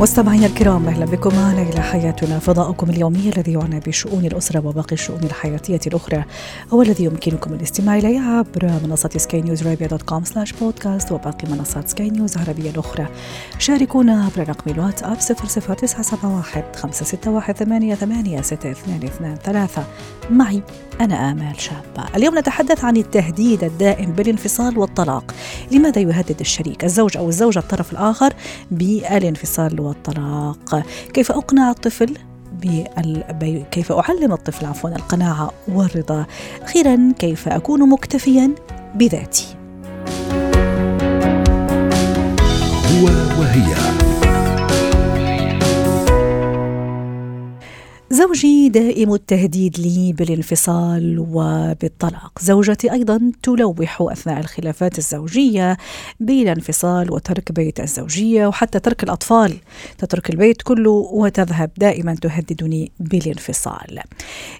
مستمعينا الكرام أهلا بكم. معنا إلى حياتنا. فضاؤكم اليومي الذي يعنى بشؤون الأسرة وباقي الشؤون الحياتية الأخرى هو الذي يمكنكم الاستماع إليه عبر منصة سكاي نيوز عربيه dot com slash podcast وباقي منصات سكاي نيوز عربية الأخرى. شاركونا عبر رقم الواتساب 00971 561 88 622 معي أنا آمال شابة. اليوم نتحدث عن التهديد الدائم بالانفصال والطلاق. لماذا يهدد الشريك الزوج أو الزوجة الطرف الآخر بالانفصال والطلاق؟ كيف أقنع الطفل. كيف أعلم الطفل عفوا القناعة والرضا؟ أخيرا كيف أكون مكتفيا بذاتي؟ هو وهي. زوجي دائم التهديد لي بالانفصال وبالطلاق. زوجتي أيضا تلوح أثناء الخلافات الزوجية بالانفصال وترك بيت الزوجية وحتى ترك الأطفال. تترك البيت كله وتذهب دائما تهددني بالانفصال.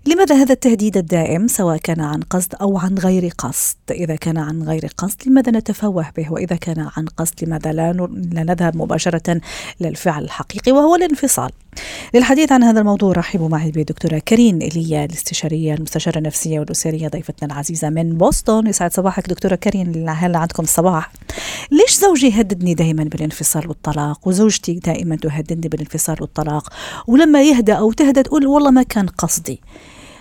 لماذا هذا التهديد الدائم سواء كان عن قصد أو عن غير قصد؟ إذا كان عن غير قصد لماذا نتفوه به؟ وإذا كان عن قصد لماذا لا, لا نذهب مباشرة للفعل الحقيقي وهو الانفصال؟ للحديث عن هذا الموضوع رحبوا معي بدكتورة كريم إيليا الاستشارية المستشارة النفسية والأسرية ضيفتنا العزيزة من بوسطن. يسعد صباحك دكتورة كريم هلا عندكم الصباح ليش زوجي يهددني دائما بالانفصال والطلاق؟ وزوجتي دائما تهددني بالانفصال والطلاق. ولما يهدى أو تهدى تقول والله ما كان قصدي.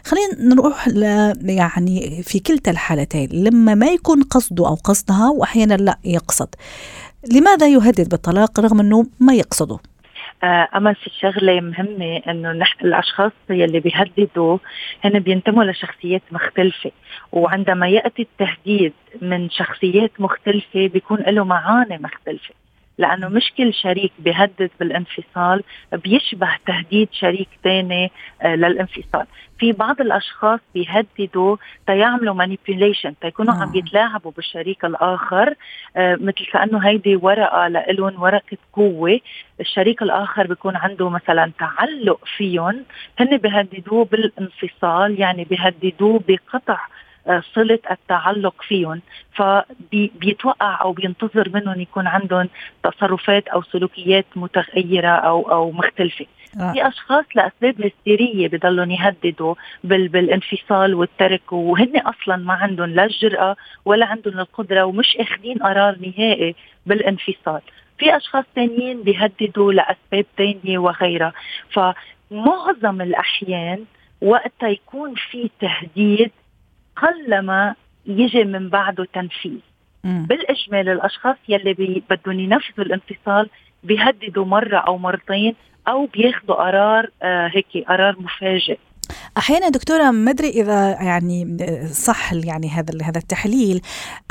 خلينا نروح ل يعني في كلتا الحالتين لما ما يكون قصده أو قصدها واحيانا لا يقصد. لماذا يهدد بالطلاق رغم إنه ما يقصده؟ آه، أما في شغلة مهمة إنه نحن الأشخاص يلي بيهددوا هن بينتموا لشخصيات مختلفة. وعندما يأتي التهديد من شخصيات مختلفة بيكون له معاني مختلفة. لأنه مش كل شريك بيهدد بالانفصال بيشبه تهديد شريك ثاني آه، للانفصال في بعض الأشخاص بيهددوا تيعملوا مانيبيوليشن تيكونوا عم آه. بالشريك الآخر آه، مثل كأنه هيدي ورقة لهم ورقة قوة الشريك الآخر بيكون عنده مثلا تعلق فيهم هن بيهددوه بالانفصال يعني بيهددوه بقطع صلة التعلق فيهم. فبيتوقع أو بينتظر منهم يكون عندهم تصرفات أو سلوكيات متغيرة أو أو مختلفة. آه. في أشخاص لأسباب هستيرية بضلهم يهددوا بال بالانفصال والترك وهن أصلا ما عندهم لا الجرأة ولا عندهم القدرة ومش أخذين قرار نهائي بالانفصال. في أشخاص ثانيين بيهددوا لأسباب ثانية وغيرها. فمعظم الأحيان وقتها يكون في تهديد قلما يجي من بعده تنفيذ. بالإجمال الأشخاص يلي بدهم ينفذوا الانفصال بيهددوا مرة أو مرتين أو بياخذوا قرار آه هيك قرار مفاجئ أحيانا دكتورة ما أدري إذا يعني صح يعني هذا هذا التحليل.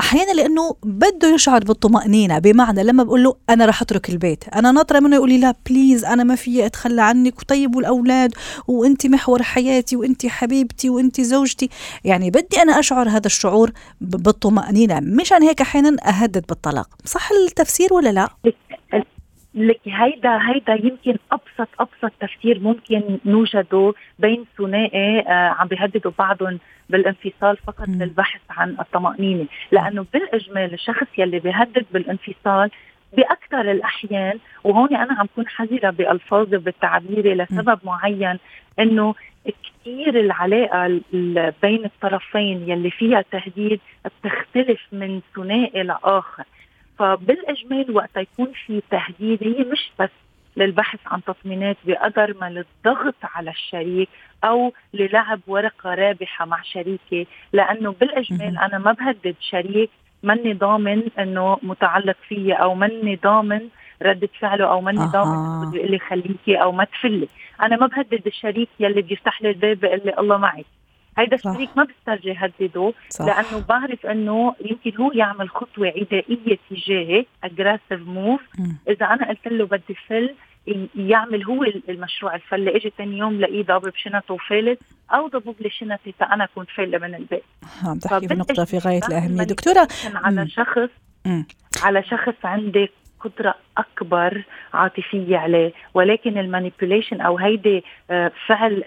أحيانا لأنه بده يشعر بالطمأنينة بمعنى لما بقول له أنا رح أترك البيت أنا ناطرة منه يقول لي لا بليز أنا ما في أتخلى عنك وطيب والاولاد وانت محور حياتي وانت حبيبتي وانت زوجتي. يعني بدي أنا أشعر هذا الشعور بالطمأنينة مشان هيك أحيانا أهدد بالطلاق. صح التفسير ولا لا؟ لك هيدا هيدا يمكن ابسط أبسط تفسير ممكن نوجده بين ثنائي آه عم بيهددوا بعضهم بالانفصال فقط م. للبحث عن الطمأنينة، لأنه بالإجمال الشخص يلي بيهدد بالانفصال بأكثر الأحيان وهون أنا عم كون حذرة بالفاظي وبالتعبير لسبب م. معين إنه كثير العلاقة بين الطرفين يلي فيها تهديد بتختلف من ثنائي لآخر فبالإجمال وقت يكون في تهديد هي مش بس للبحث عن تطمينات بقدر ما للضغط على الشريك أو للعب ورقة رابحة مع شريكي لأنه بالإجمال أنا ما بهدد شريك ماني ضامن إنه متعلق فيي أو ماني ضامن ردة فعله أو ماني ضامن بده يقول لي خليكي أو ما تفلي. أنا ما بهدد الشريك يلي بيفتح لي الباب بيقول لي الله معي هيدا الشريك ما بيسترجي يهدده لأنه بعرف إنه يمكن هو يعمل خطوة عدائية تجاهي aggressive move إذا أنا قلت له بدي فل يعمل هو المشروع الفلة. اجى ثاني يوم لاقيه ضابب شنطه وفالت أو ضبب لي شنطي فانا اكون فلة من البيت. عم تحكي في نقطة في غاية الأهمية. دكتورة على شخص على شخص عندك قدرة أكبر عاطفية عليه. ولكن ال manipulation أو هيدي آه، فعل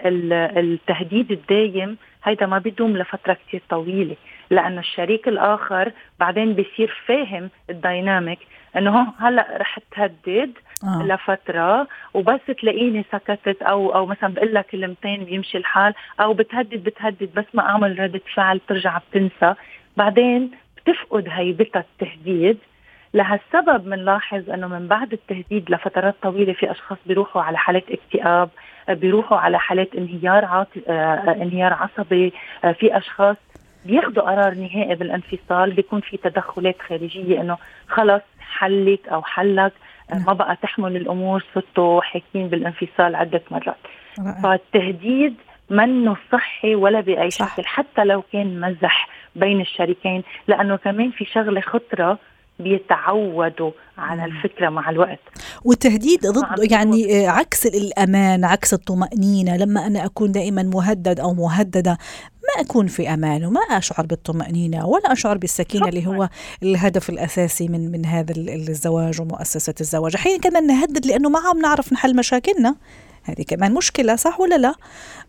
التهديد الدايم هيدا ما بيدوم لفترة كتير طويلة. لأنه الشريك الآخر بعدين بيصير فاهم ال dynamic إنه هلأ رح تهدد آه. لفترة وبس تلاقيني سكتت أو أو مثلا بقول لك كلمتين بيمشي الحال أو بتهدد بتهدد بس ما أعمل ردة فعل بترجع بتنسى. بعدين بتفقد هيبتها التهديد. لهالسبب بنلاحظ إنه من بعد التهديد لفترات طويلة في أشخاص بيروحوا على حالات اكتئاب بيروحوا على حالات انهيار عاط... آه انهيار عصبي آه في أشخاص بياخذوا قرار نهائي بالانفصال بيكون في تدخلات خارجية إنه خلص حلك أو حلك آه، ما بقى تحمل الأمور صرتوا حاكين بالانفصال عدة مرات. فالتهديد منه صحي ولا بأي صح. شكل حتى لو كان مزح بين الشريكين لأنه كمان في شغلة خطرة بيتعودوا على الفكرة مع الوقت. والتهديد ضد يعني عكس الأمان عكس الطمأنينة. لما أنا أكون دائما مهدد أو مهددة ما أكون في أمان وما أشعر بالطمأنينة ولا أشعر بالسكينة اللي هو الهدف الأساسي من من هذا الزواج ومؤسسة الزواج. أحيانا كمان نهدد لأنه ما عم نعرف نحل مشاكلنا. هذه كمان مشكلة صح ولا لا؟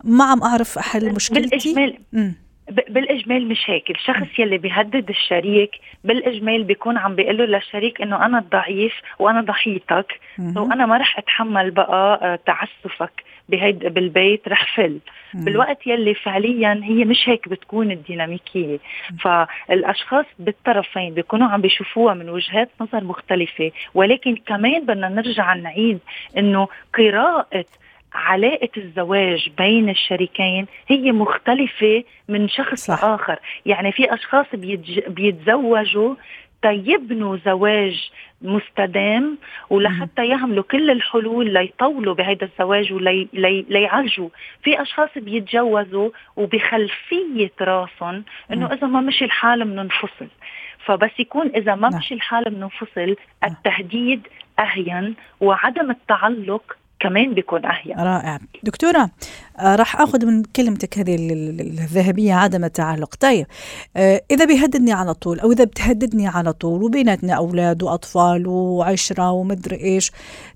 ما عم أعرف أحل مشكلتي. بالإجمال بالإجمال مش هيك. الشخص يلي بيهدد الشريك بالإجمال بيكون عم بيقول له للشريك إنه أنا الضعيف وأنا ضحيتك وأنا ما رح أتحمل بقى آه، تعسفك بهيد بالبيت رح فل. بالوقت يلي فعليا هي مش هيك بتكون الديناميكية. فالأشخاص بالطرفين بيكونوا عم بيشوفوها من وجهات نظر مختلفة ولكن كمان بدنا نرجع نعيد إنه قراءة علاقة الزواج بين الشريكين هي مختلفة من شخص صح. لآخر. يعني في أشخاص بيتج... بيتزوجوا تيبنوا زواج مستدام ولحتى يعملوا كل الحلول ليطولوا بهذا الزواج وليعالجوا في أشخاص بيتجوزوا وبخلفية راسهم إنه إذا ما مشي الحال بننفصل فبس يكون إذا ما نعم. مشي الحال بننفصل التهديد أهين وعدم التعلق كمان بيكون أهين رائع. دكتورة آه راح أخذ من كلمتك هذه الذهبية عدم التعلق. طيب آه إذا بيهددني على طول أو إذا بتهددني على طول وبيناتنا أولاد وأطفال وعشرة ومدري إيش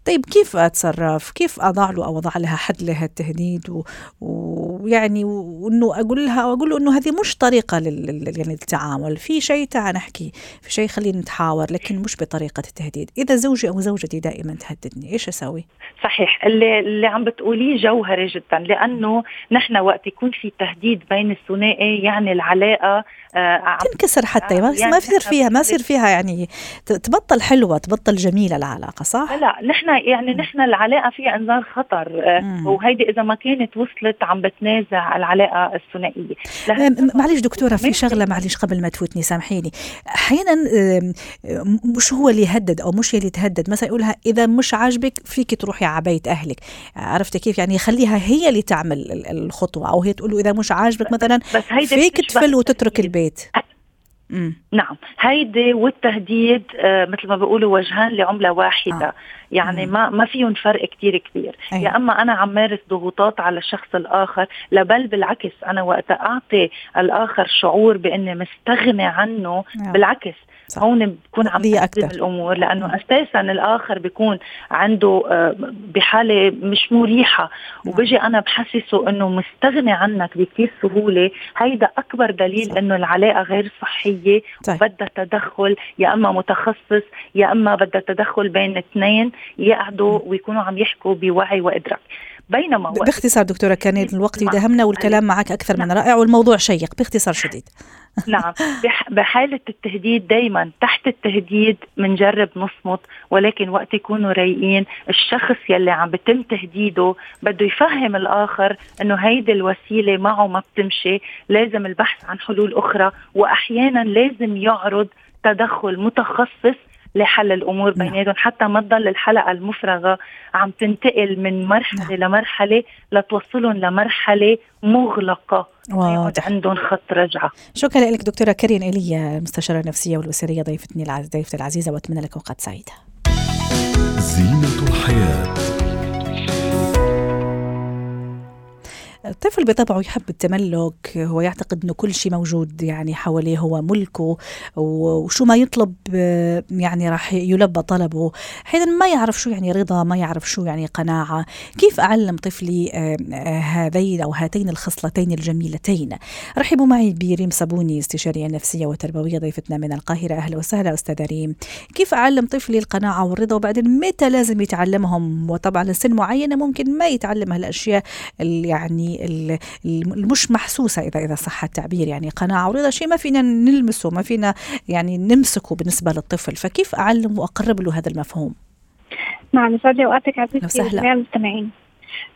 طيب كيف أتصرف؟ كيف أضع له أو أضع لها حد لهالتهديد ويعني وإنه أقول لها أو أقول له إنه هذه مش طريقة لل يعني التعامل في شيء تعال نحكي في شيء خلينا نتحاور لكن مش بطريقة التهديد. إذا زوجي أو زوجتي دائما تهددني إيش أسوي؟ صحيح. اللي اللي عم بتقوليه جوهري جدا لأنه نحن وقت يكون في تهديد بين الثنائي يعني العلاقة آه تنكسر حتى يعني ما يصير فيها ما يصير فيها يعني تبطل حلوة تبطل جميلة العلاقة صح؟ لا نحن يعني نحن العلاقة فيها إنذار خطر آه وهيدي إذا ما كانت وصلت عم بتنازع العلاقة الثنائية. معلش دكتورة في شغلة معلش قبل ما تفوتني سامحيني. أحيانا مش هو اللي يهدد أو مش هي اللي تهدد مثلا يقولها إذا مش عاجبك فيك تروحي على بيت أهلك. عرفتي كيف؟ يعني يخليها هي اللي تعمل الخطوة أو هي تقول له إذا مش عاجبك مثلا فيك تفل وتترك البيت مم. نعم هيدي والتهديد آه مثل ما بيقولوا وجهان لعملة واحدة آه. يعني. ما ما فيهم فرق كتير كبير أيه. يا أما أنا عم مارس ضغوطات على الشخص الآخر لبل بالعكس أنا وقت أعطي الآخر شعور بإني مستغني عنه آه. بالعكس صح. هون بكون عم تقدم الأمور لأنه أساسا الآخر بيكون عنده آه، بحالة مش مريحة نعم. وبجي أنا بحسسه إنه مستغني عنك بكثير سهولة هيدا أكبر دليل صح. إنه العلاقة غير صحية طيب. بدها تدخل يا أما متخصص يا أما بدها تدخل بين اثنين يقعدوا ويكونوا عم يحكوا بوعي وإدراك. بينما باختصار دكتورة كان الوقت يدهمنا والكلام معك أكثر من رائع والموضوع شيق باختصار شديد. نعم. بحالة التهديد دايما تحت التهديد بنجرب نصمت ولكن وقت يكونوا رايقين الشخص يلي عم بتم تهديده بده يفهم الآخر أنه هيدي الوسيلة معه ما بتمشي لازم البحث عن حلول أخرى وأحيانا لازم يعرض تدخل متخصص لحل الأمور نعم. بيناتهم. حتى ما تضل الحلقة المفرغة عم تنتقل من مرحلة نعم. لمرحلة لتوصلهم لمرحلة مغلقة. واضح. عندهم خط رجعة. شكرا لك دكتورة كريم ايليا المستشاره النفسيه والاسريه ضيفتني ضيفتي العزيزة وأتمنى لك وقت سعيد زينة الحياة. الطفل بطبعه يحب التملك هو يعتقد إنه كل شيء موجود يعني حواليه هو ملكه وشو ما يطلب يعني راح يلبى طلبه. حين ما يعرف شو يعني رضا ما يعرف شو يعني قناعة. كيف أعلم طفلي هذين أو هاتين الخصلتين الجميلتين؟ رحبوا معي بريم صابوني استشارية نفسية وتربوية ضيفتنا من القاهرة. أهلا وسهلا أستاذ ريم. كيف أعلم طفلي القناعة والرضا؟ وبعدين متى لازم يتعلمهم؟ وطبعا لسن معينة ممكن ما يتعلم هالأشياء يعني المش محسوسة إذا إذا صح التعبير. يعني قناعة ورضا شيء ما فينا نلمسه ما فينا يعني نمسكه بالنسبة للطفل. فكيف أعلم وأقرب له هذا المفهوم؟ نعم يسعد لي اوقاتك عزيزتي وجميع المستمعين.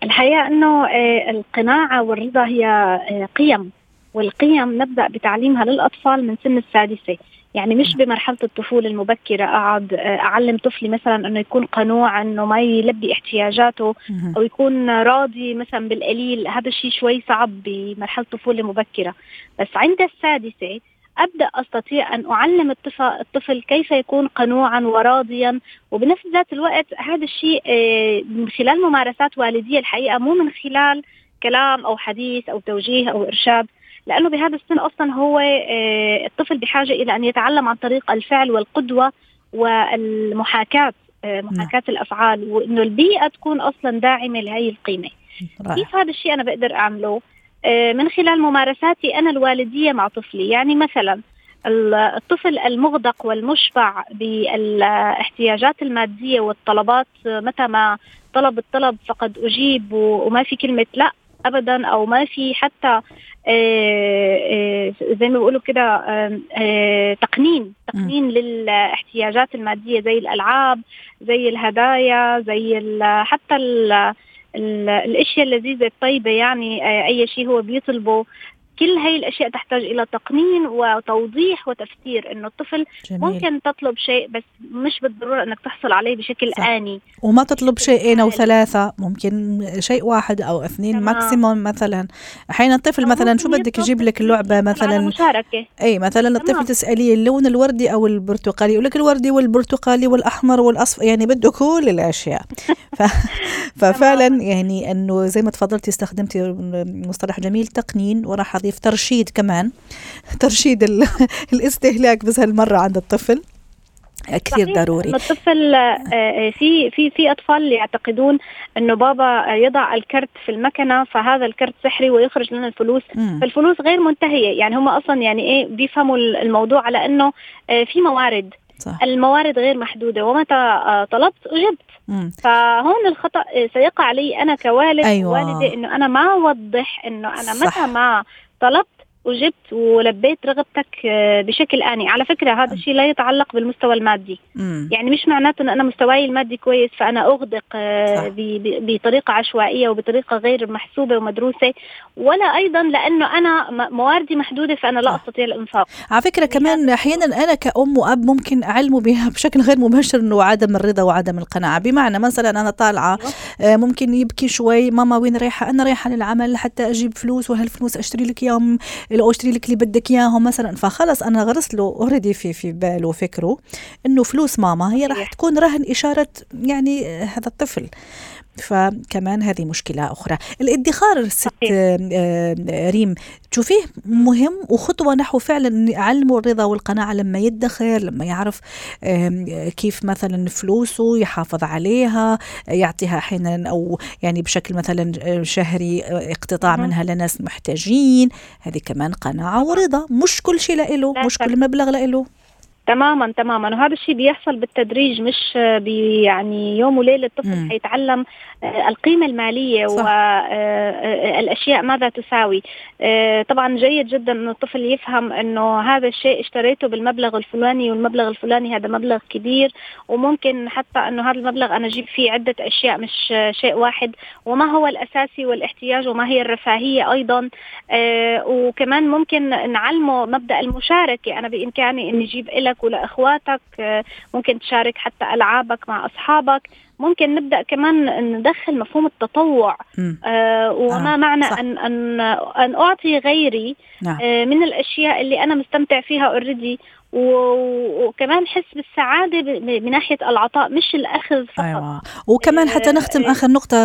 الحقيقة إنه آه، القناعة والرضا هي آه، قيم والقيم نبدأ بتعليمها للأطفال من سن السادسة. يعني مش بمرحلة الطفولة المبكرة أقعد آه، أعلم طفلي مثلا إنه يكون قنوع إنه ما يلبي احتياجاته أو يكون راضي مثلا بالقليل. هذا الشيء شوي صعب بمرحلة طفولة مبكرة. بس عند السادسة أبدأ أستطيع أن أعلم الطفل كيف يكون قنوعا وراضيا. وبنفس ذات الوقت هذا الشيء آه، من خلال ممارسات والديه الحقيقة مو من خلال كلام أو حديث أو توجيه أو إرشاد. لأنه بهذا السن أصلا هو آه، الطفل بحاجة إلى أن يتعلم عن طريق الفعل والقدوة والمحاكاة آه، نعم. محاكاة الأفعال وإنه البيئة تكون أصلا داعمة لهي القيمة رأي. كيف هذا الشيء أنا بقدر أعمله آه، من خلال ممارساتي أنا الوالدية مع طفلي يعني مثلا الطفل المغدق والمشبع بالاحتياجات المادية والطلبات متى ما طلب الطلب فقد أجيب وما في كلمة لا ابدا أو ما في حتى آه، آه، زي ما بيقولوا كده تقنين تقنين للاحتياجات المادية زي الألعاب زي الهدايا زي حتى الأشياء اللذيذة الطيبة يعني آه، أي شيء هو بيطلبه. كل هاي الأشياء تحتاج إلى تقنين وتوضيح وتفسير إنه الطفل جميل. ممكن تطلب شيء بس مش بالضرورة إنك تحصل عليه بشكل صح. آني. وما تطلب شيئين أو ثلاثة ممكن شيء واحد أو اثنين ماكسيموم مثلا. أحيانا الطفل مثلا شو بدك يجيب لك اللعبه مثلا؟ مشاركة. اي مثلا الطفل تسأليه اللون الوردي أو البرتقالي يقول لك الوردي والبرتقالي والأحمر والأصفر يعني بده كل الأشياء. ف... ففعلا يعني إنه زي ما تفضلتي استخدمتي مصطلح جميل تقنين وراح اضيف ترشيد كمان ترشيد الاستهلاك بس هالمرة عند الطفل كثير ضروري الطفل آه، آه، في في في أطفال يعتقدون إنه بابا يضع الكرت في المكنة فهذا الكرت سحري ويخرج لنا الفلوس مم. فالفلوس غير منتهية يعني هم أصلا يعني إيه بيفهموا الموضوع على إنه آه، في موارد صح. الموارد غير محدودة ومتى طلبت أجبت مم. فهون الخطأ سيقع علي أنا كوالد أيوة. والدي إنه أنا ما أوضح إنه أنا صح. متى ما طلبت وجبت ولبيت رغبتك آه، بشكل آني. على فكرة هذا الشيء لا يتعلق بالمستوى المادي. مم. يعني مش معناته أن أنا مستواي المادي كويس فأنا أغدق آه، بطريقة عشوائية وبطريقة غير محسوبة ومدروسة ولا أيضا لأنه أنا مواردي محدودة فأنا لا أستطيع الإنفاق. على فكرة كمان أحيانا أنا كأم وأب ممكن أعلمه بها بشكل غير مباشر أنه عدم الرضا وعدم القناعة. بمعنى مثلا أنا طالعة أيوة. آه، ممكن يبكي شوي ماما وين رايحة؟ أنا رايحة للعمل حتى أجيب فلوس وهالفلوس أشتري لك إياهم أو أشتري لك اللي بدك إياهم مثلا. فخلص أنا غرست له اوريدي في في باله وفكره إنه فلوس ماما هي راح تكون رهن إشارة يعني هذا الطفل. فكمان هذه مشكلة أخرى. الادخار ست آه، ريم تشوفيه مهم وخطوة نحو فعلا أعلمه الرضا والقناعة لما يدخر لما يعرف كيف مثلا فلوسه يحافظ عليها يعطيها أحيانا أو يعني بشكل مثلا شهري آه، اقتطاع منها لناس محتاجين. هذه كمان قناعة ورضا مش كل شيء لإله مش كل مبلغ لإله. تماما تماما. وهذا الشيء بيحصل بالتدريج مش يعني يوم وليلة الطفل حيتعلم آه، القيمة المالية والاشياء آه، آه، ماذا تساوي. طبعا جيد جدا إنه الطفل يفهم إنه هذا الشيء اشتريته بالمبلغ الفلاني والمبلغ الفلاني هذا مبلغ كبير. وممكن حتى إنه هذا المبلغ أنا أجيب فيه عدة أشياء مش شيء واحد. وما هو الأساسي والاحتياج وما هي الرفاهية أيضا. وكمان ممكن نعلمه مبدأ المشاركة. أنا بإمكاني إني أجيب لك لك ولاخواتك آه، ممكن تشارك حتى ألعابك مع أصحابك ممكن نبدأ كمان ندخل مفهوم التطوع آه وما آه معنى صح. أن أن أن أعطي غيري نعم. آه من الأشياء اللي أنا مستمتع فيها اوريدي وكمان حس بالسعادة من ناحية العطاء مش الأخذ فقط. أيوه. وكمان حتى نختم آه آخر نقطة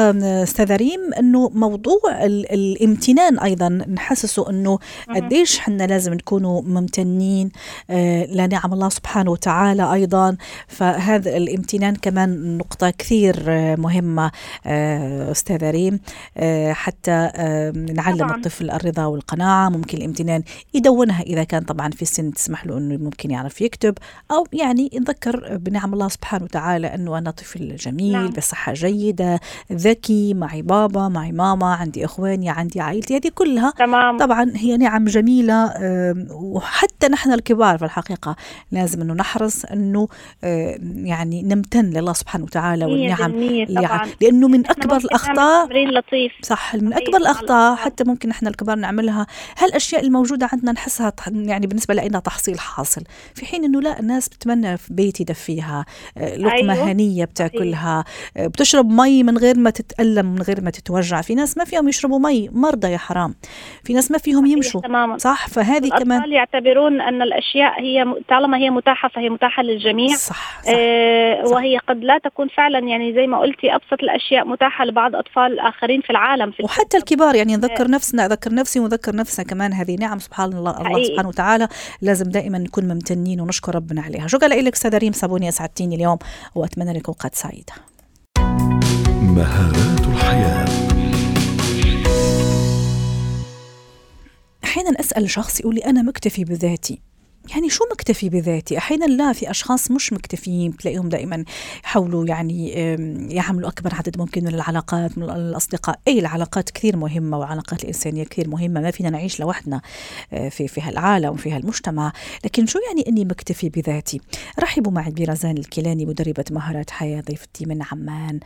أستاذ ريم إنه موضوع الامتنان أيضا نحسسه إنه قديش إحنا لازم نكونوا ممتنين آه لنعم الله سبحانه وتعالى أيضا. فهذا الامتنان كمان نقطة كثير آه، مهمة آه أستاذ ريم. آه حتى آه نعلم طبعا. الطفل الرضا والقناعة. ممكن الامتنان يدونها إذا كان طبعا في سن تسمح له إنه ممكن يعرف يكتب أو يعني يتذكر بنعم الله سبحانه وتعالى أنه أنا طفل جميل نعم. بصحة جيدة ذكي معي بابا معي ماما عندي إخواني عندي عائلتي هذه كلها تمام. طبعا هي نعم جميلة وحتى نحن الكبار في الحقيقة لازم أنه نحرص أنه يعني نمتن لله سبحانه وتعالى والنعم طبعا. لأنه من أكبر الأخطاء لطيف صح من أكبر الأخطاء حتى ممكن نحن الكبار نعملها هالأشياء الموجودة عندنا نحسها يعني بالنسبة لنا تحصيل حاصل في حين إنه لا الناس بتمنى في بيت يدفيها آه، لقمة أيوه. هنية بتاكلها آه، بتشرب مي من غير ما تتألم من غير ما تتوجع في ناس ما فيهم يشربوا مي مرضى يا حرام في ناس ما فيهم يمشوا تماما. صح فهذه كمان يعتبرون أن الأشياء هي طالما هي متاحة فهي متاحة للجميع صح, صح. آه صح. وهي قد لا تكون فعلا يعني زي ما قلتي أبسط الأشياء متاحة لبعض أطفال آخرين في العالم في وحتى الكبار يعني نذكر آه. نفسنا أذكر نفسي ونذكر نفسنا كمان هذه نعم سبحان الله الله سبحانه وتعالى لازم دائما نكون ممتنين ونشكر ربنا عليها. شكرا لك أستاذة ريم صابوني أسعدتيني اليوم وأتمنى لك اوقات سعيدة. مهارات الحياة. أحيانا أسأل شخص يقول لي أنا مكتفي بذاتي. يعني شو مكتفي بذاتي؟ أحيانا لا في أشخاص مش مكتفيين بتلاقيهم دائما يحاولوا يعني يعملوا أكبر عدد ممكن من العلاقات من الأصدقاء. أي العلاقات كثير مهمة والعلاقات الإنسانية كثير مهمة ما فينا نعيش لوحدنا آه، في في هالعالم وفي هالمجتمع. لكن شو يعني إني مكتفي بذاتي؟ رحبوا معي برزان الكيلاني مدربة مهارات حياة ضيفتي من عمان.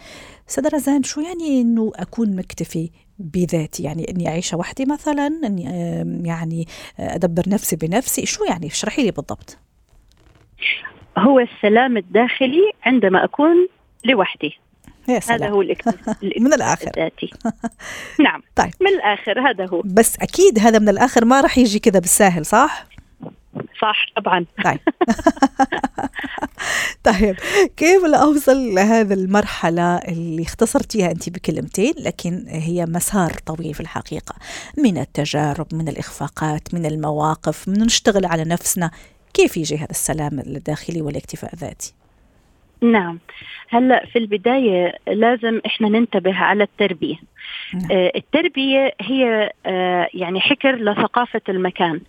استاذه رزان شو يعني إنه أكون مكتفي بذاتي؟ يعني إني أعيش وحدي مثلا إني يعني أدبر نفسي بنفسي شو يعني؟ اشرحي لي بالضبط. هو السلام الداخلي عندما أكون لوحدي. يا سلام. هذا هو من الآخر. الذاتي. نعم. طيب. من الآخر هذا هو. بس أكيد هذا من الآخر ما راح يجي كذا بالساهل صح؟ صح طبعا. طيب. طيب كيف أوصل لهذه المرحلة اللي اختصرتيها أنت بكلمتين لكن هي مسار طويل في الحقيقة من التجارب من الإخفاقات من المواقف من نشتغل على نفسنا؟ كيف يجي هذا السلام الداخلي والاكتفاء الذاتي نعم. هلا في البداية لازم إحنا ننتبه على التربية. نعم. آه التربية هي آه يعني حكر لثقافة المكان.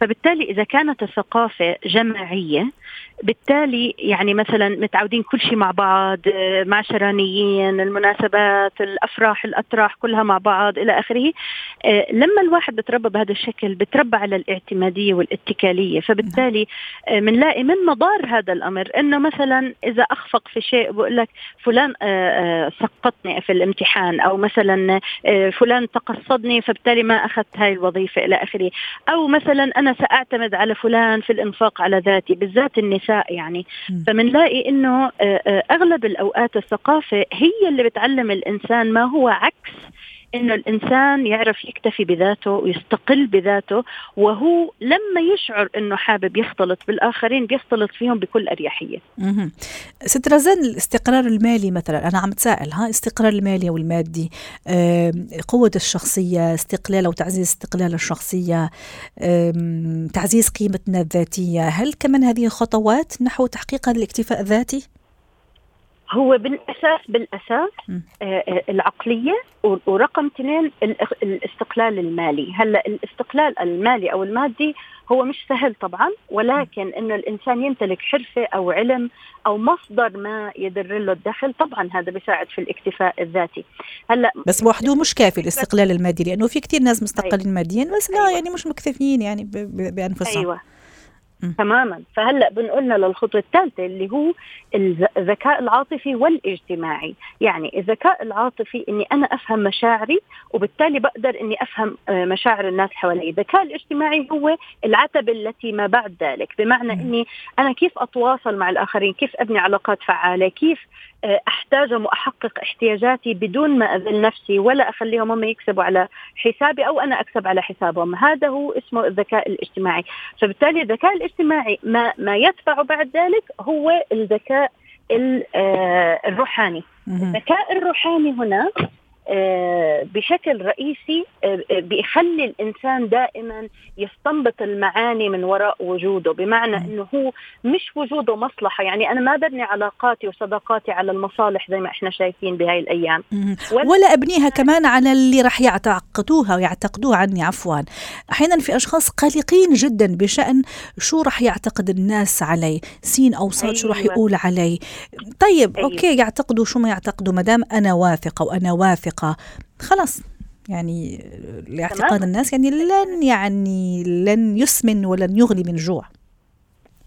فبالتالي إذا كانت الثقافة جماعية بالتالي يعني مثلا متعودين كل شيء مع بعض آه، معشرانيين المناسبات الأفراح الأطراح كلها مع بعض إلى آخره. لما الواحد بتربى بهذا الشكل بتربى على الاعتمادية والاتكالية. فبالتالي بنلاقي من مضار هذا الأمر إنه مثلا إذا أخفق في شيء بقول لك فلان آه، سقطني في الامتحان أو مثلا فلان تقصدني فبالتالي ما أخذت هاي الوظيفة إلى آخره. أو مثلا أنا سأعتمد على فلان في الإنفاق على ذاتي بالذات النساء يعني. فمنلاقي إنه آه، آه، أغلب الأوقات الثقافة هي اللي بتعلم الإنسان ما هو عكس إنه الإنسان يعرف يكتفي بذاته ويستقل بذاته وهو لما يشعر إنه حابب يختلط بالآخرين بيختلط فيهم بكل أريحية. ست رزان الاستقرار المالي مثلا أنا عم تسائل ها استقرار المالي والمادي قوة الشخصية استقلال أو تعزيز استقلال الشخصية تعزيز قيمتنا الذاتية هل كمان هذه خطوات نحو تحقيق هذا الاكتفاء الذاتي؟ هو بالاساس بالأساس آه، آه، العقلية ورقم اثنين الاستقلال المالي. هلأ الاستقلال المالي أو المادي هو مش سهل طبعا ولكن إنه الإنسان يمتلك حرفة أو علم أو مصدر ما يدر له الدخل طبعا هذا بيساعد في الاكتفاء الذاتي. هلأ بس وحده مش كافي الاستقلال المادي لأنه في كثير ناس مستقلين أيوة. ماديا بس لا أيوة. يعني مش مكتفيين يعني بأنفسهم. أيوه. تماما. فهلأ بنقولنا للخطوة الثالثة اللي هو الذكاء العاطفي والاجتماعي. يعني الذكاء العاطفي إني أنا أفهم مشاعري وبالتالي بقدر إني أفهم آه، مشاعر الناس حوالي. الذكاء الاجتماعي هو العتبة التي ما بعد ذلك. بمعنى إني أنا كيف أتواصل مع الآخرين؟ كيف أبني علاقات فعالة؟ كيف أحتاجهم وأحقق احتياجاتي بدون ما أذل نفسي ولا أخليهم هم يكسبوا على حسابي أو أنا أكسب على حسابهم. هذا هو اسمه الذكاء الاجتماعي. فبالتالي الذكاء الاجتماعي ما ما يدفع بعد ذلك هو الذكاء آه، الروحاني. الذكاء الروحاني هنا بشكل رئيسي آه، آه، بيخلي الإنسان دائما يستنبط المعاني من وراء وجوده بمعنى إنه هو مش وجوده مصلحة يعني أنا ما ببني علاقاتي وصداقاتي على المصالح زي ما إحنا شايفين بهاي الأيام ولا, أبنيها كمان على اللي راح يعتقدوها ويعتقدوها عني عفوا أحيانا في أشخاص قلقين جدا بشأن شو راح يعتقد الناس علي سين أو صاد أيوة. شو راح. يقول علي طيب أيوة. أوكي يعتقدوا شو ما يعتقدوا ما دام أنا واثقة وأنا واثق الثقة. خلاص يعني لاعتقاد الناس يعني لن يعني لن يسمن ولن يغني من جوع.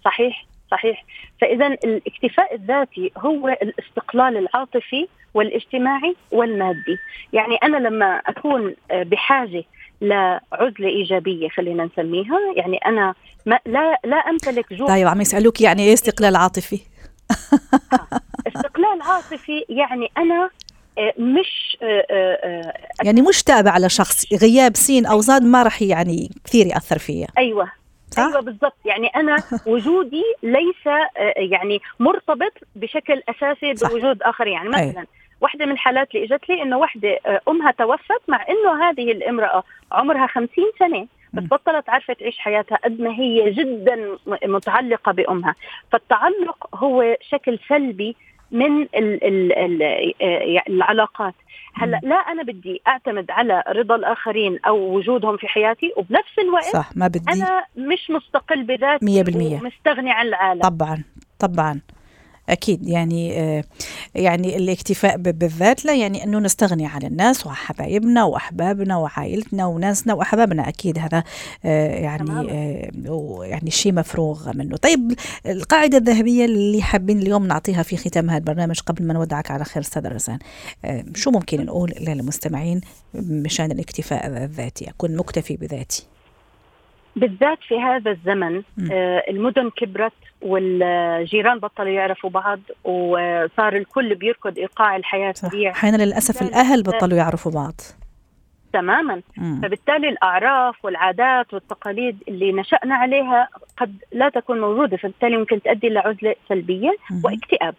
صحيح صحيح. فاذا الاكتفاء الذاتي هو الاستقلال العاطفي والاجتماعي والمادي. يعني أنا لما أكون بحاجة لعزلة إيجابية خلينا نسميها يعني أنا ما لا لا أمتلك جوع. طيب عم يسألوك يعني إيه استقلال عاطفي؟ آه، استقلال عاطفي يعني أنا مش آه، آه، آه، يعني مش تابع على شخص غياب سين أو زاد ما راح يعني كثير يأثر فيا. أيوه. صح؟ أيوه بالضبط. يعني أنا وجودي ليس يعني مرتبط بشكل أساسي بوجود آخر. يعني مثلا أيوة. واحدة من الحالات اللي إجت لي إنه واحدة أمها توفت مع إنه هذه الامرأة عمرها خمسين سنة بس بطلت عارفة تعيش حياتها قد ما هي جدا متعلقة بأمها. فالتعلق هو شكل سلبي من ال ال ال آه، العلاقات. هلأ لا أنا بدي أعتمد على رضا الآخرين أو وجودهم في حياتي وبنفس الوقت صح ما بدي. أنا مش مستقل بذاتي 100% مستغني عن العالم. طبعا طبعا. أكيد يعني آه، يعني الاكتفاء بالذات لا يعني أنه نستغني عن الناس وحبايبنا وأحبابنا وعائلتنا وناسنا وأحبابنا أكيد هذا آه، يعني آه، يعني شيء مفروغ منه. طيب القاعدة الذهبية اللي حابين اليوم نعطيها في ختام هذا البرنامج قبل ما نودعك على خير أستاذ رزان شو ممكن نقول للمستمعين مشان الاكتفاء الذاتي أكون مكتفي بذاتي؟ بالذات في هذا الزمن آه المدن كبرت والجيران بطلوا يعرفوا بعض وصار الكل بيركض إيقاع الحياة سريع أحيانا للأسف الأهل بطلوا يعرفوا بعض. تماما. مم. فبالتالي الأعراف والعادات والتقاليد اللي نشأنا عليها قد لا تكون موجودة فبالتالي ممكن تؤدي لعزله سلبية مم. واكتئاب.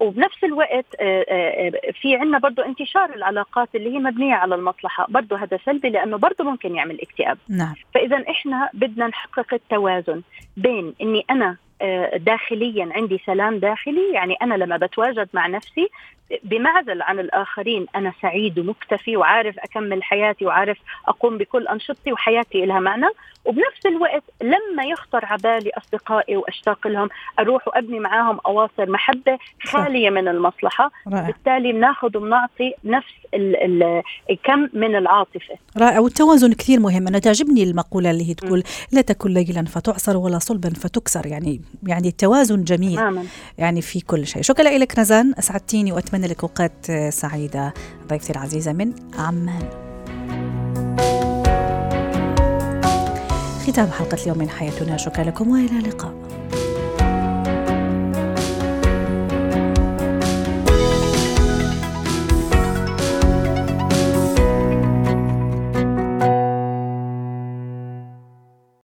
وبنفس الوقت آه، آه، آه، في عندنا برضه انتشار العلاقات اللي هي مبنية على المصلحة برضه هذا سلبي لأنه برضه ممكن يعمل اكتئاب نعم. فإذا إحنا بدنا نحقق التوازن بين أني أنا داخليا عندي سلام داخلي يعني أنا لما بتواجد مع نفسي بمعزل عن الآخرين. أنا سعيد ومكتفي وعارف أكمل حياتي وعارف أقوم بكل أنشطتي وحياتي لها معنى. وبنفس الوقت لما يخطر على بالي أصدقائي وأشتاق لهم أروح وأبني معاهم أواصر محبة خالية من المصلحة. رائع. بالتالي بناخذ وبنعطي نفس الكم من العاطفة. رائع. والتوازن كثير مهم. أنا تعجبني المقولة اللي هي تقول لا تكن ليلا فتعصر ولا صلبا فتكسر. يعني يعني التوازن جميل. تماما. يعني في كل شيء. شكرا لك نزان أسعدتيني وأتمنى لك أوقات سعيدة ضيفتي العزيزة من عمان. ختام حلقة اليوم من حياتنا. شكرا لكم وإلى اللقاء.